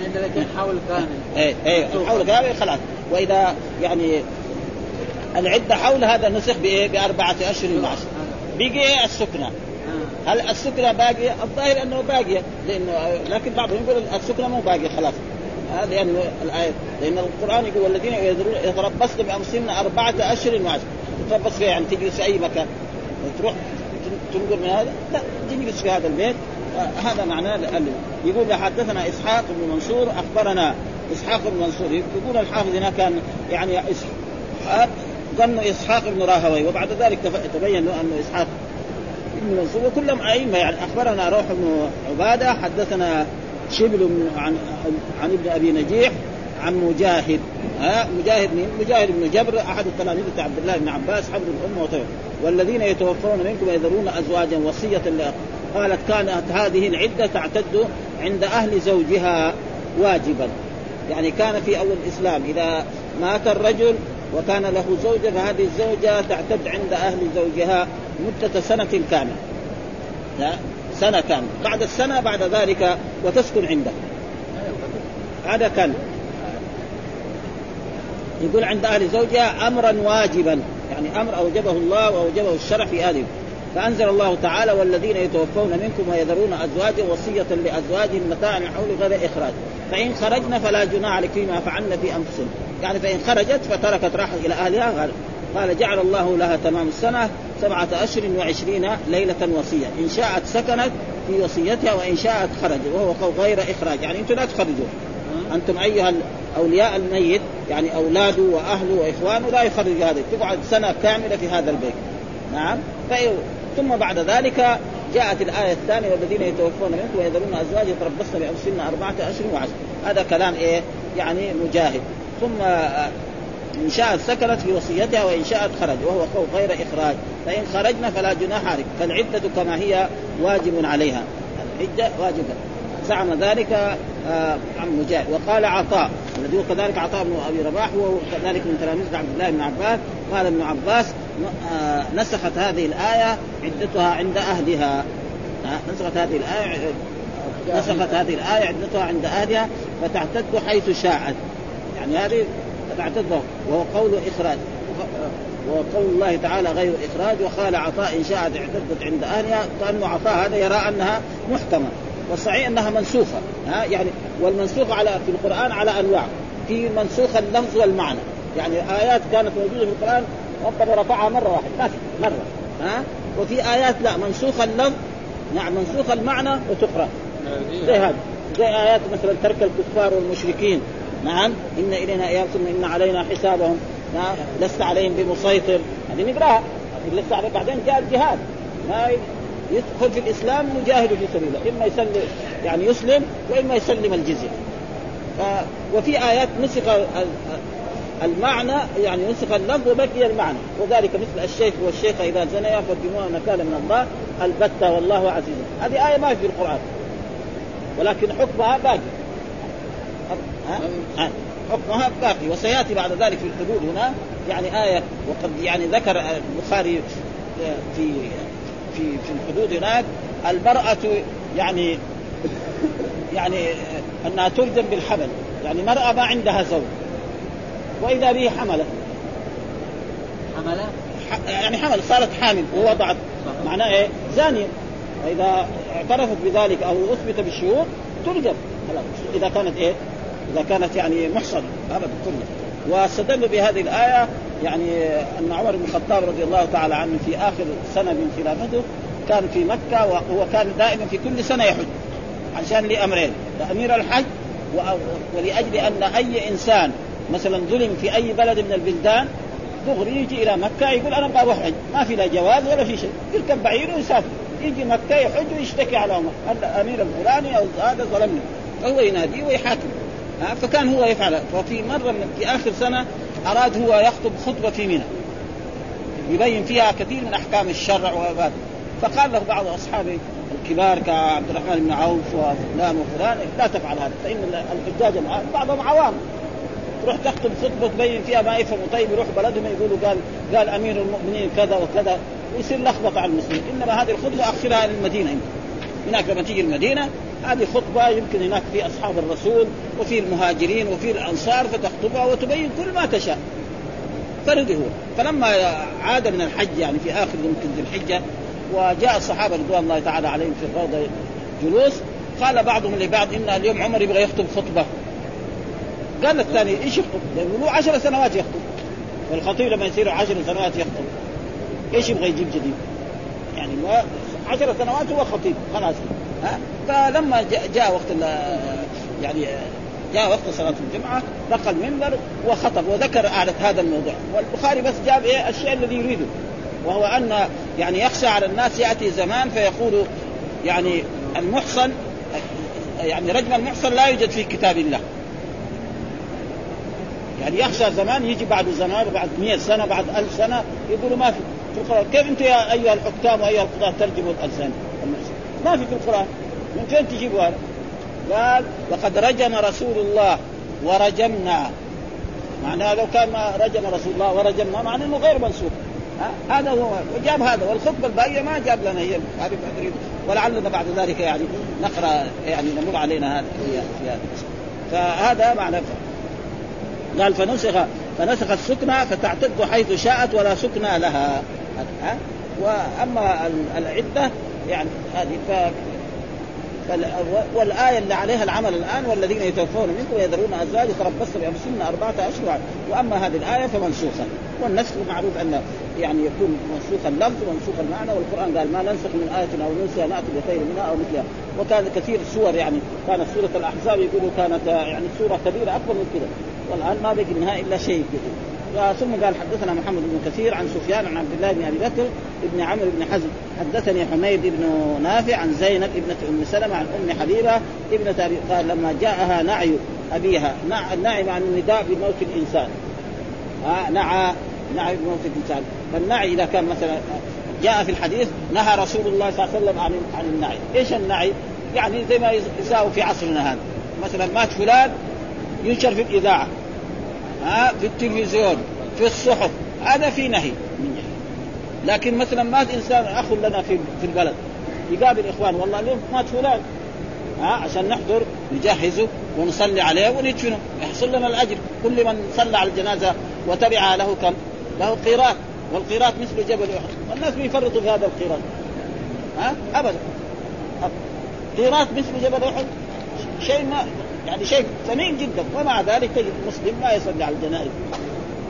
يعني كان حول كامل. إيه إيه حول كامل خلاص. وإذا يعني العدة حول هذا نسخ بإيه؟ بأربعة أشهر وعشر بقي السكنة. هل السكنة باقية؟ الظاهر أنه باقية لأنه لكن بعضهم يقول السكنة مو باقية خلاص. هذا يعني الآية لأن القرآن يقول والذين يتربصن بأنفسهن أربعة أشهر وعشر تتربص فيها يعني تجلس في أي مكان. تروح تنقل من هذا؟ لا تجلس في هذا البيت. آه هذا معناه يقول حدثنا إسحاق بن منصور أخبرنا إسحاق بن منصور. يقول الحافظ هنا كان يعني إسحاق ظنوا إسحاق بن راهوي وبعد ذلك تبين أنه إسحاق بن منصور. وكلهم أئمة يعني أخبرنا روح بن عبادة حدثنا شبل عن عن ابن أبي نجيح عن مجاهد. ها مجاهد مين؟ مجاهد بن جبر أحد التلاميذ عبد الله بن عباس حبر الأمة وطيب والذين يتوفون منكم ويذرون أزواجا وصية قالت كانت هذه العدة تعتد عند أهل زوجها واجبا. يعني كان في أول الإسلام إذا مات الرجل وكان له زوجة فهذه الزوجة تعتد عند أهل زوجها مدة سنة كاملة. سنة كاملة. بعد السنة بعد ذلك وتسكن عنده. هذا كان يقول عند أهل زوجها امرا واجبا. يعني أمر أوجبه الله وأوجبه الشرع في هذه. فأنزل الله تعالى والذين يتوفون منكم ويذرون أزواجا وصية لأزواجهم متاعا حول غير إخراج. فإن خرجن فلا جناح عليك فيما فعلن في انفسهن يعني فإن خرجت فتركت راحت إلى أهلها قال جعل الله لها تمام السنة سبعة أشهر وعشرين ليلة وصية. إن شاءت سكنت في وصيتها وإن شاءت خرجت وهو قول غير إخراج. يعني أنتم لا تخرجوا أنتم أيها أولياء الميت يعني أولاده وأهله وإخوانه لا يخرجوا هذا. تقعد سنة كاملة في هذا البيت. نعم؟ ثم بعد ذلك جاءت الآية الثانية والذين يتوفون منكم ويذرون أزواج يتربصن بأنفسهن أربعة أشهر وعشر. هذا كلام إيه؟ يعني مجاهد. ثم إن شاءت سكنت في وصيتها وإن شاءت خرج وهو قول غير إخراج. فإن خرجنا فلا جناح عليك فالعدة كما هي واجب عليها. الحجه واجبه زعم ذلك آه عن مجاهد. وقال عطاء الذي هو كذلك عطاء بن أبي رباح وهو كذلك من تلاميذ عبد الله بن عباس. قال ابن عباس آه نسخت هذه الآية عدتها عند أهلها. آه نسخت هذه الآية نسخت هذه الآية عدتها عند أهلها فتعتد حيث شاءت. يعني هذه تعتد وهو قول إخراج وقول الله تعالى غير إخراج وقال عطاء إن شاءت اعتدت عند أهلها كأنه عطاء هذا يرى أنها محكمة. والصحيح أنها منسوخة. ها يعني والمنسوخ على في القرآن على أنواع. في منسوخ اللفظ والمعنى. يعني آيات كانت موجودة في القرآن ربنا رفعها مرة واحدة. ما في مرة. ها؟ وفي آيات لا منسوخ اللفظ نعم منسوخ المعنى وتقرأ. زي هذا. زي آيات مثلا ترك الكفار والمشركين. نعم إن إلينا ايابكم إن علينا حسابهم. لست عليهم بمسيطر. هذه نقراها لست عليهم. بعدين جاء الجهاد. ما يدخل في الإسلام يجاهد في سبيل الله. إما يسلم يعني يسلم وإما يسلم الجزية. ف... وفي آيات نسخ المعنى يعني نسخ اللفظ وبقي المعنى. وذلك مثل الشيخ والشيخ إذا زنيا فارجموها نكالا من الله البتة والله عزيز. هذه آية ما في القرآن. ولكن حكمها باقي. ها؟ حكمها باقي. وسيأتي بعد ذلك في الحدود هنا يعني آية وقد يعني ذكر البخاري في في في الحدود هناك المرأة يعني يعني أنها تلزم بالحمل يعني مرأة ما عندها زوج. وإذا به حملت حملة يعني حمل صارت حامل ووضعت. معناه إيه؟ زانية. فاذا اعترفت بذلك أو أثبت بالشهود ترجم. إذا كانت إيه؟ إذا كانت يعني محصنة. ابدا ترجم. واستدلوا بهذه الآية يعني أن عمر بن الخطاب رضي الله تعالى عنه في آخر سنة من خلافته كان في مكة وهو كان دائما في كل سنة يحج عشان لأمرين لأمير الحج ولأجل أن أي إنسان مثلا ظلم في أي بلد من البلدان دغري يجي إلى مكة يقول أنا أبغى أروح حج. ما في لا جواز ولا في شيء. يركب بعير ويسافر. يجي مكة يحج ويشتكي على عمر. الامير الفلاني أو هذا ظلمني. فهو يناديه ويحاكم فكان هو يفعل ففي مرة من في آخر سنة أراد هو يخطب خطبة في منى. يبين فيها كثير من أحكام الشرع وهذا. فقال له بعض أصحابه الكبار كعبد الرحمن بن عوف وفلان وفلان لا تفعل هذا فإن الحجاج بعضهم عوام. تروح تخطب خطبه تبين فيها ما يفهموا طيب يروح بلدهم يقولوا قال قال أمير المؤمنين كذا وكذا. ويصير لخبطة على المسلمين. إنما هذه الخطبة اخرها للمدينة انت هناك لما تيجي المدينة. هذه خطبة يمكن هناك في أصحاب الرسول وفي المهاجرين وفي الأنصار فتخطبها وتبين كل ما تشاء. فرضي هو. فلما عاد من الحج يعني في آخر يمكن ذي الحجة وجاء الصحابة رضوان الله تعالى عليهم في الروضة جلوس قال بعضهم لبعض إن اليوم عمر يبغى يخطب خطبة. قال الثاني إيش يخطب؟ له عشر سنوات يخطب. والخطيب لما يصير عشر سنوات يخطب. إيش يبغى يجيب جديد؟ يعني ما عشر سنوات هو خطيب خلاص. ها؟ فلما جاء, جاء وقت يعني جاء وقت صلاة الجمعة نقل المنبر وخطب وذكر هذا الموضوع. والبخاري بس جاب إيه؟ الشيء الذي يريده وهو أن يعني يخشى على الناس يأتي زمان فيقول يعني المحصن يعني رجم المحصن لا يوجد في كتاب الله. يعني يخشى زمان يجي بعد زمان بعد 100 سنة بعد ألف سنة يقولوا ما في في القرآن. كيف أنتم يا أيها الحكام وأيها القضاة ترجموا الالسان ما في في القرآن. من فين تجيبوا هذا؟ قال وقد رجم رسول الله ورجمنا. معناه لو كان ما رجم رسول الله ورجمنا معناه إنه غير منسوخ. هذا هو. وجاب هذا. والخطبة الباقية ما جاب لنا هي. ولعلنا بعد ذلك يعني نقرأ يعني نمر علينا هذا فهذا معنى قال فنسخ فنسخ السكنى فتعتد حيث شاءت ولا سكنى لها. ها وأما العدة يعني هذه ف والآية اللي عليها العمل الآن والذين يتوفون منكم ويذرون أزواج يتربصن بأنفسهن أربعة أشهر. وأما هذه الآية فمنسوخة. والنسخ معروف أن يعني يكون منسوخ اللفظ ومنسوخ المعنى والقرآن قال ما ننسخ من آية أو ننسى نأتي بخير منها أو مثلها. وكان كثير السور يعني كانت سورة الأحزاب يقولوا كانت يعني سورة كبيرة أكبر من كذا والآن ما بقي منها إلا شيء كذا ثم قال حدثنا محمد بن كثير عن سفيان عن عبد الله بن أبي بكر بن عمرو بن حزم. حدثني حميد بن نافع عن زينب ابنة أم سلمة عن أم حبيبة ابنة ابي قال لما جاءها نعي أبيها نع النعي مع النداء بموت الإنسان. ها نعى نعي بموت الإنسان. فالنعي إذا كان مثلا جاء في الحديث نهى رسول الله صلى الله عليه وسلم عن عن النعي، إيش النعي؟ يعني زي ما يساوي في عصرنا هذا. مثلا مات فلان ينشر في الإذاعة. ها في التلفزيون في الصحف هذا في نهي. من جهه لكن مثلا مات إنسان أخ لنا في في البلد يقابل إخوان والله اليوم مات فلان. ها عشان نحضر نجهزه ونصلي عليه وندفنه يحصل لنا الأجر. كل من صلى على الجنازة وتبع له كم؟ له قيراط. والقيراط مثل جبل أحد. والناس بيفرطوا في هذا القيراط. ها ابدا. قيراط مثل جبل أحد؟ شيء ما يعني شيء ثمين جدا. ومع ذلك تجد مسلم ما يصلي على الجنائز.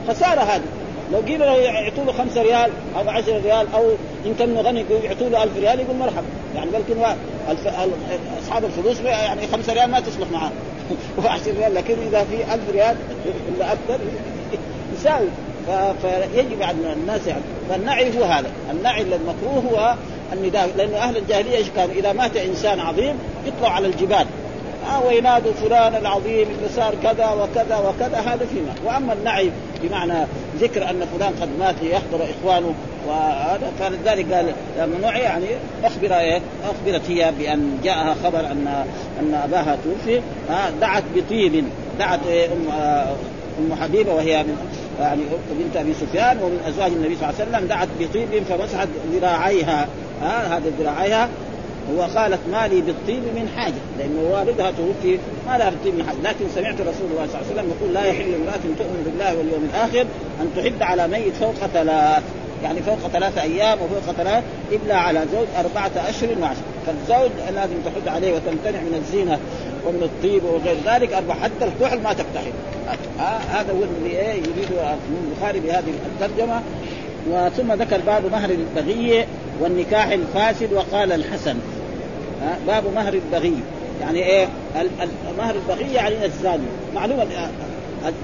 خسارة هذه. لو قيل له يعطوا له 5 ريال أو 10 ريال أو إن كان غني يعطوا له 1000 ريال يقول مرحبا. يعني بلكن الف... أصحاب الفلوس يعني 5 ريال ما تصلح معاه و10 ريال. لكن إذا في 1000 ريال ولا أكثر يساوي. ف... فيجب على الناس يعني. فالنعي هو هذا. النعي المكروه هو النداء. لأنه أهل الجاهلية إيش كانوا إذا مات إنسان عظيم يطلعوا على الجبال. وينادوا فلان العظيم اللي صار كذا وكذا وكذا هذا فيما وأما النعي بمعنى ذكر أن فلان قد مات ليحضر إخوانه وهذا فلذلك قال نعي يعني أخبر إيه؟ أخبرت هي بأن جاءها خبر ان أن أباها توفي دعت بطيب دعت إيه؟ ام آه أم حبيبة وهي من يعني بنت أبي سفيان ومن أزواج النبي صلى الله عليه وسلم دعت بطيب فمسحت ذراعيها ها هذه ذراعيها وقالت ما لي بالطيب من حاجة لأنه والدها توفي ما لها بالطيب من حاجة. لكن سمعت رسول الله صلى الله عليه وسلم يقول لا يحل امرأة تؤمن بالله واليوم الآخر أن تحد على ميت فوق ثلاث يعني فوق ثلاثة أيام وفوق ثلاث إلا على زوج أربعة أشهر وعشر. فالزوج لازم تحد عليه وتمتنع من الزينة ومن الطيب وغير ذلك. أربعة حتى الكحل ما آه هذا هو اللي إيه يريد البخاري بهذه الترجمة. وثم ذكر باب مهر البغي. والنكاح الفاسد وقال الحسن. باب مهر البغي. يعني إيه؟ مهر البغي يعني الزاني. معلومه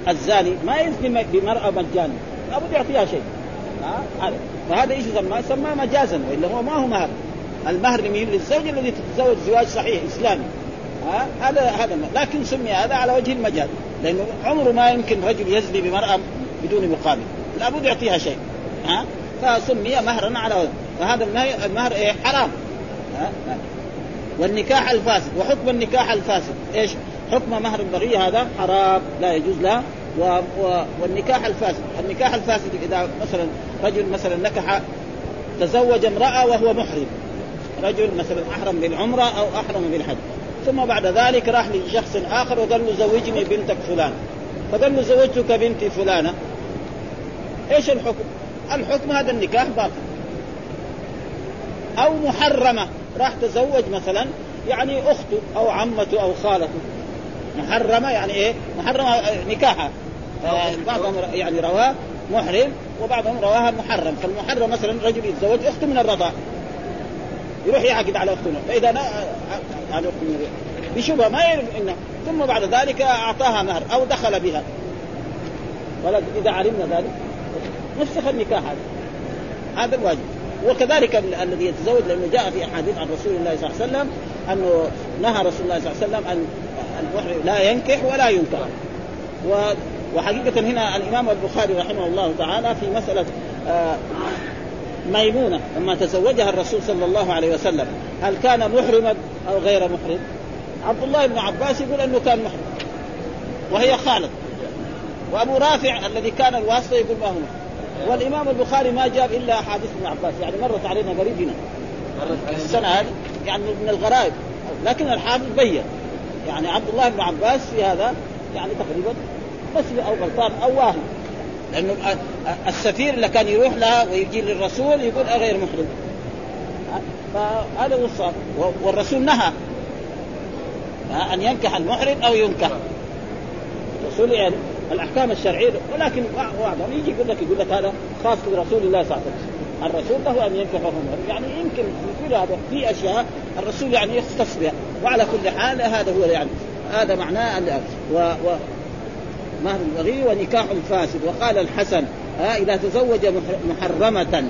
الزاني ما يزني بمرأة مجانا لابد يعطيها شيء. فهذا إيش يسمى؟ سماه مجازا وإلا هو ما هو مهر. المهر لمين؟ للزوج الذي تتزوج زواج صحيح إسلامي. ها هذا هذا لكن سمي هذا على وجه المجاز. لأنه عمره ما يمكن رجل يزني بمرأة بدون مقابل. لابد يعطيها شيء. ها فسمي مهرا على وجه. فهذا المهر إيه؟ حرام. والنكاح الفاسد. وحكم النكاح الفاسد. إيش؟ حكم مهر البغية هذا حرام. لا يجوز له. و... و... والنكاح الفاسد، النكاح الفاسد إذا مثلا رجل مثلا نكح تزوج امرأة وهو محرم. رجل مثلا أحرم بالعمرة أو أحرم بالحج. ثم بعد ذلك راح لشخص آخر وقال له زوجني بنتك فلان فقال له زوجتك بنتي فلانة. إيش الحكم؟ الحكم هذا النكاح باطل. أو محرمة. راح تزوج مثلا يعني أخته أو عمته أو خالته. محرمة يعني إيه؟ محرمة نكاحها. بعضهم يعني رواه محرم وبعضهم رواها محرم. فالمحرم مثلا رجل يتزوج أخته من الرضاع. يروح يعقد على أخته. فإذا نا... على اخته بشبهة ما يعرف إنه ثم بعد ذلك أعطاها مهر أو دخل بها. ولكن إذا علمنا ذلك نفسخ النكاح هذا. هذا الواجب. وكذلك الذي يتزوج لأنه جاء في أحاديث عن رسول الله صلى الله عليه وسلم أنه نهى رسول الله صلى الله عليه وسلم ان المحرم لا ينكح ولا ينكح و وحقيقة هنا الإمام البخاري رحمه الله تعالى في مسألة آه، ميمونة لما تزوجها الرسول صلى الله عليه وسلم هل كان محرما أو غير محرم؟ عبد الله بن عباس يقول أنه كان محرم وهي خالد وأبو رافع الذي كان الواسطة يقول ما هو محرم. والإمام البخاري ما جاب إلا احاديث ابن عباس يعني مرت علينا قريب هنا السنة هذه يعني من الغرائب لكن الحافظ بين. يعني عبد الله بن عباس في هذا يعني تقريبا مسلم أو غلطان أو واهم لأنه السفير اللي كان يروح لها ويجي للرسول يقول غير محرم. فهذا هو الصواب. والرسول نهى أن ينكح المحرم أو ينكح. الرسول يعني الأحكام الشرعية ولكن بعضهم يجي يقول لك يقول لك هذا خاص برسول الله صلى الله عليه وسلم. الرسول له أن ينكح يعني يمكن في هذا في أشياء الرسول يعني يختص بها. وعلى كل حال هذا هو يعني هذا معناه و, و مهر البغي؟ ونكاح فاسد. وقال الحسن ها إذا تزوج محرمة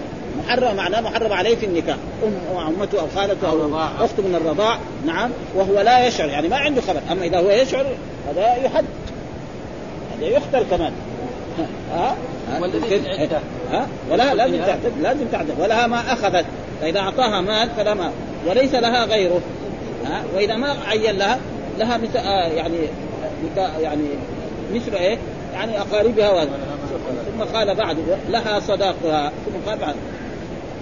محرم معناه محرم عليه في النكاح. أم وعمته أو خالته أو اخته من الرضاع. نعم وهو لا يشعر يعني ما عنده خبر. أما إذا هو يشعر هذا يحد. يقتل كمان. ها؟ ها؟ ولا لازم تعتد لازم تعتد. ولها ما أخذت. فإذا أعطاها مال فلا مال وليس لها غيره. ها؟ وإذا ما عين لها لها مثل آه يعني يعني مثل إيه؟ يعني أقاربها وهذا ثم قال بعد لها صداقها. ثم قال بعد.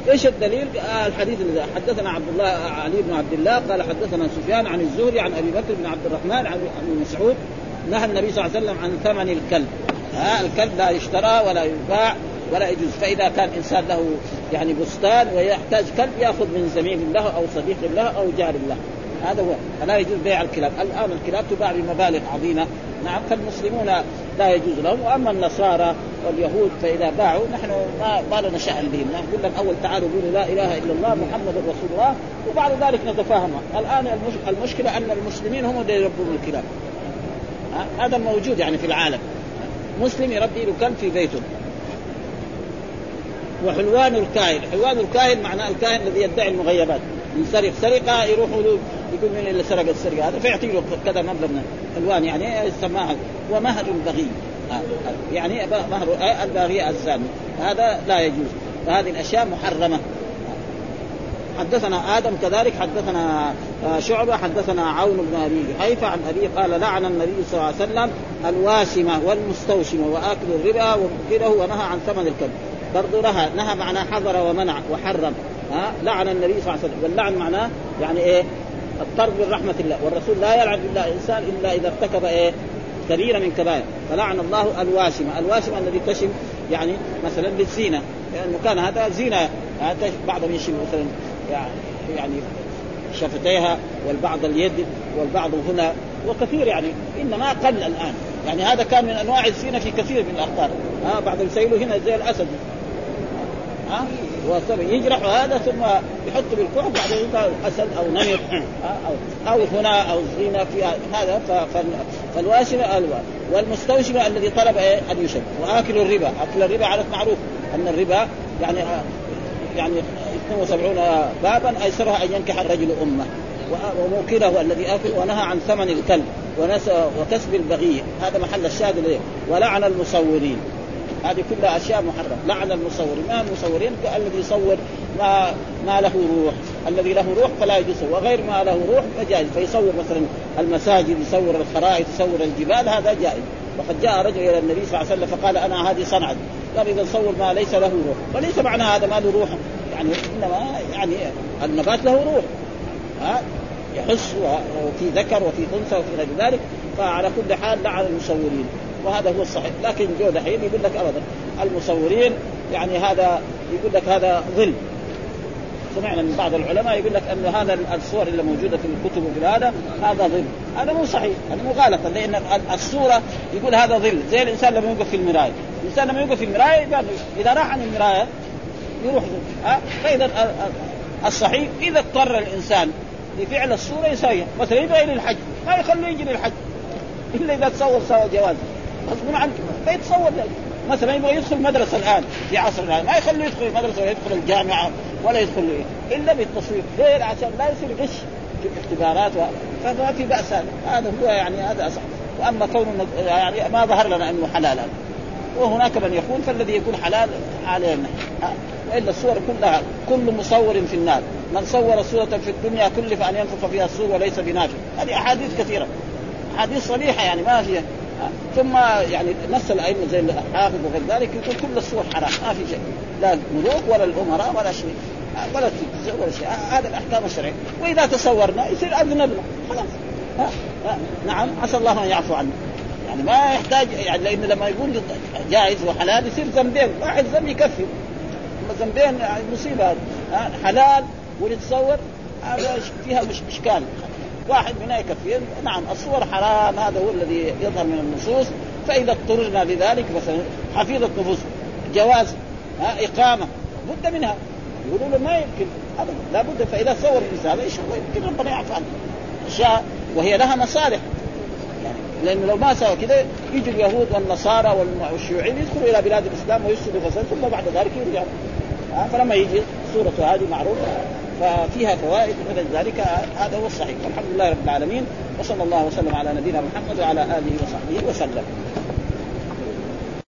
إيش الدليل؟ آه الحديث اللي حدثنا عبد الله علي بن عبد الله قال حدثنا سفيان عن الزهري عن أبي بكر بن عبد الرحمن عن ابي مسعود نهى النبي صلى الله عليه وسلم عن ثمن الكلب. ها الكلب لا يشترى ولا يباع ولا يجوز. فإذا كان انسان له يعني بستان ويحتاج كلب يأخذ من زميل له أو صديق له أو جار له. هذا هو. فلا يجوز بيع الكلاب. الآن الكلاب تباع بمبالغ عظيمة. نعم فالمسلمون لا يجوز لهم. وأما النصارى واليهود فإذا باعوا نحن ما, ما لنا شأن بهم. نقول لهم أول تعالوا قولوا لا إله إلا الله محمد رسول الله. وبعد ذلك نتفاهم. الآن المشكلة أن المسلمين هم اللي يربون الكلاب. هذا موجود يعني في العالم. مسلم يربي له كلب في بيته؟ وحلوان الكاهن. حلوان الكاهن معناه الكاهن الذي يدعي المغيبات. يسرق سرقة يروحوا له يقول من اللي سرق السرقة؟ هذا فيعطي له كذا مبلغ من الوان يعني يسماها. ومهر البغي يعني مهر الباغي الزاني. هذا لا يجوز. فهذه الأشياء محرمة. حدثنا آدم كذلك حدثنا آه، شعبة حدثنا عون بن أبي حيفا عن ابي قال لعن النبي صلى الله عليه وسلم الواشمة والمستوشمة وآكل الربا ومكره ونهى عن ثمن الكلب. برضو نهى نهى معناه حضر ومنع وحرم ها؟ لعن النبي صلى الله عليه وسلم. واللعن معناه يعني إيه؟ الطرد من رحمه الله. والرسول لا يلعن بالله انسان إلا إذا ارتكب إيه؟ كبيرة من كبائر. فلعن الله الواشمة. الواشمة الذي تشم يعني مثلا للزينه لأنه كان هذا زينه بعضهم يشم مثلا يعني شفتيها والبعض اليد والبعض هنا وكثير يعني إنما قل الآن. يعني هذا كان من أنواع الزينه في كثير من الاخبار ها بعض يسيلوا هنا زي الأسد. ها يجرح هذا ثم يحط بالكوع بعدين أسد أو نمر. أو أو هنا أو زينه في هذا فالواشمه الوان والمستوشمه الذي طلب إيه؟ أن يشب وآكل الربا. أكل الربا عرف معروف أن الربا يعني يعني 72 بابا ايسرها أن ينكح الرجل أمه. وموكله الذي اكل ونهى عن ثمن الكلب وكسب البغي. هذا محل الشاهد ولعن المصورين. هذه كلها أشياء محرمة. لعن المصورين. ما المصورين؟ الذي يصور ما ما له روح. الذي له روح فلا يجوز وغير ما له روح فجائز. فيصور مثلا المساجد يصور الخرائط يصور الجبال هذا جائز. وقد جاء رجل إلى النبي صلى الله عليه وسلم فقال أنا هذه صنعت. قال إذا صور ما ليس له روح. وليس معنى هذا ما له روح. يعني إنما يعني النبات له روح. ها؟ يحس وفي ذكر وفي أنثى وفي غير ذلك فعلى كل حال لعن المصورين. وهذا هو الصحيح. لكن جو دحين يقول لك ابدا المصورين يعني هذا يقول لك هذا ظل سمعنا من بعض العلماء يقول لك أن هذا الصور اللي موجودة في الكتب وفي هذا هذا ظل هذا مو صحيح هذا مغالطه لأن الصورة يقول هذا ظل زي الإنسان لما يوقف في المراية. الإنسان لما يوقف في المراية إذا راح عن المراية يروح ها فإذا الصحيح إذا اضطر الإنسان لفعل الصورة يسويها مثلا يبغى إلى الحج ما يخليه يجي للحج. إلا إذا تصور سوى جواز. غصب عنك فيتصور مثلا يبغى يدخل مدرسة الآن في عصر الآن ما يخليه يدخل المدرسة ولا يدخل الجامعة ولا يدخل إيه؟ إلا بالتصوير. ليه؟ عشان لا يصير غش في الاختبارات و... فما في بأس. هذا هو يعني هذا أصح. وأما كونه يعني ما ظهر لنا إنه حلال وهناك من يقول فالذي يكون حلال علينا. والا الصور كلها كل مصور في النار. من صور صورة في الدنيا كلف أن ينفخ فيها الصور وليس بنافع هذه أحاديث كثيرة. أحاديث صريحة يعني ما هي ثم يعني نص الأئمة زي الحافظ وغير ذلك يقول كل الصور حرام ما في شيء. لا الملوك ولا الأمراء ولا شيء ولا التلفزيون ولا شيء. هذا الأحكام الشرعية. وإذا تصورنا يصير أذنبنا. خلاص. ها. ها. نعم عسى الله أن يعفو عنا. يعني ما يحتاج يعني لأن لما يقول جائز وحلال يصير ذنبين. واحد ذنب يكفي. ذنبين مصيبه حلال ونتصور هذا فيها مش إشكال. واحد منها يكفي نعم الصور حرام هذا هو الذي يظهر من النصوص. فإذا اضطررنا لذلك مثلا حفيظه نفوس جواز إقامة. بد منها. يقولوا له ما يمكن. ابدا. لابد فإذا صور الانسان إيش يمكن ربنا يعفو عنه. أشياء. وهي لها مصالح. لأنه لو ما سوى كذا يجي اليهود والنصارى والشيوعيين يدخلوا إلى بلاد الإسلام ويفسدوا فساد ثم بعد ذلك يرجعوا فلما يجي صورته هذه معروفة ففيها فوائد ومن ذلك هذا هو الصحيح. والحمد لله رب العالمين وصلى الله وسلم على نبينا محمد وعلى آله وصحبه وسلم.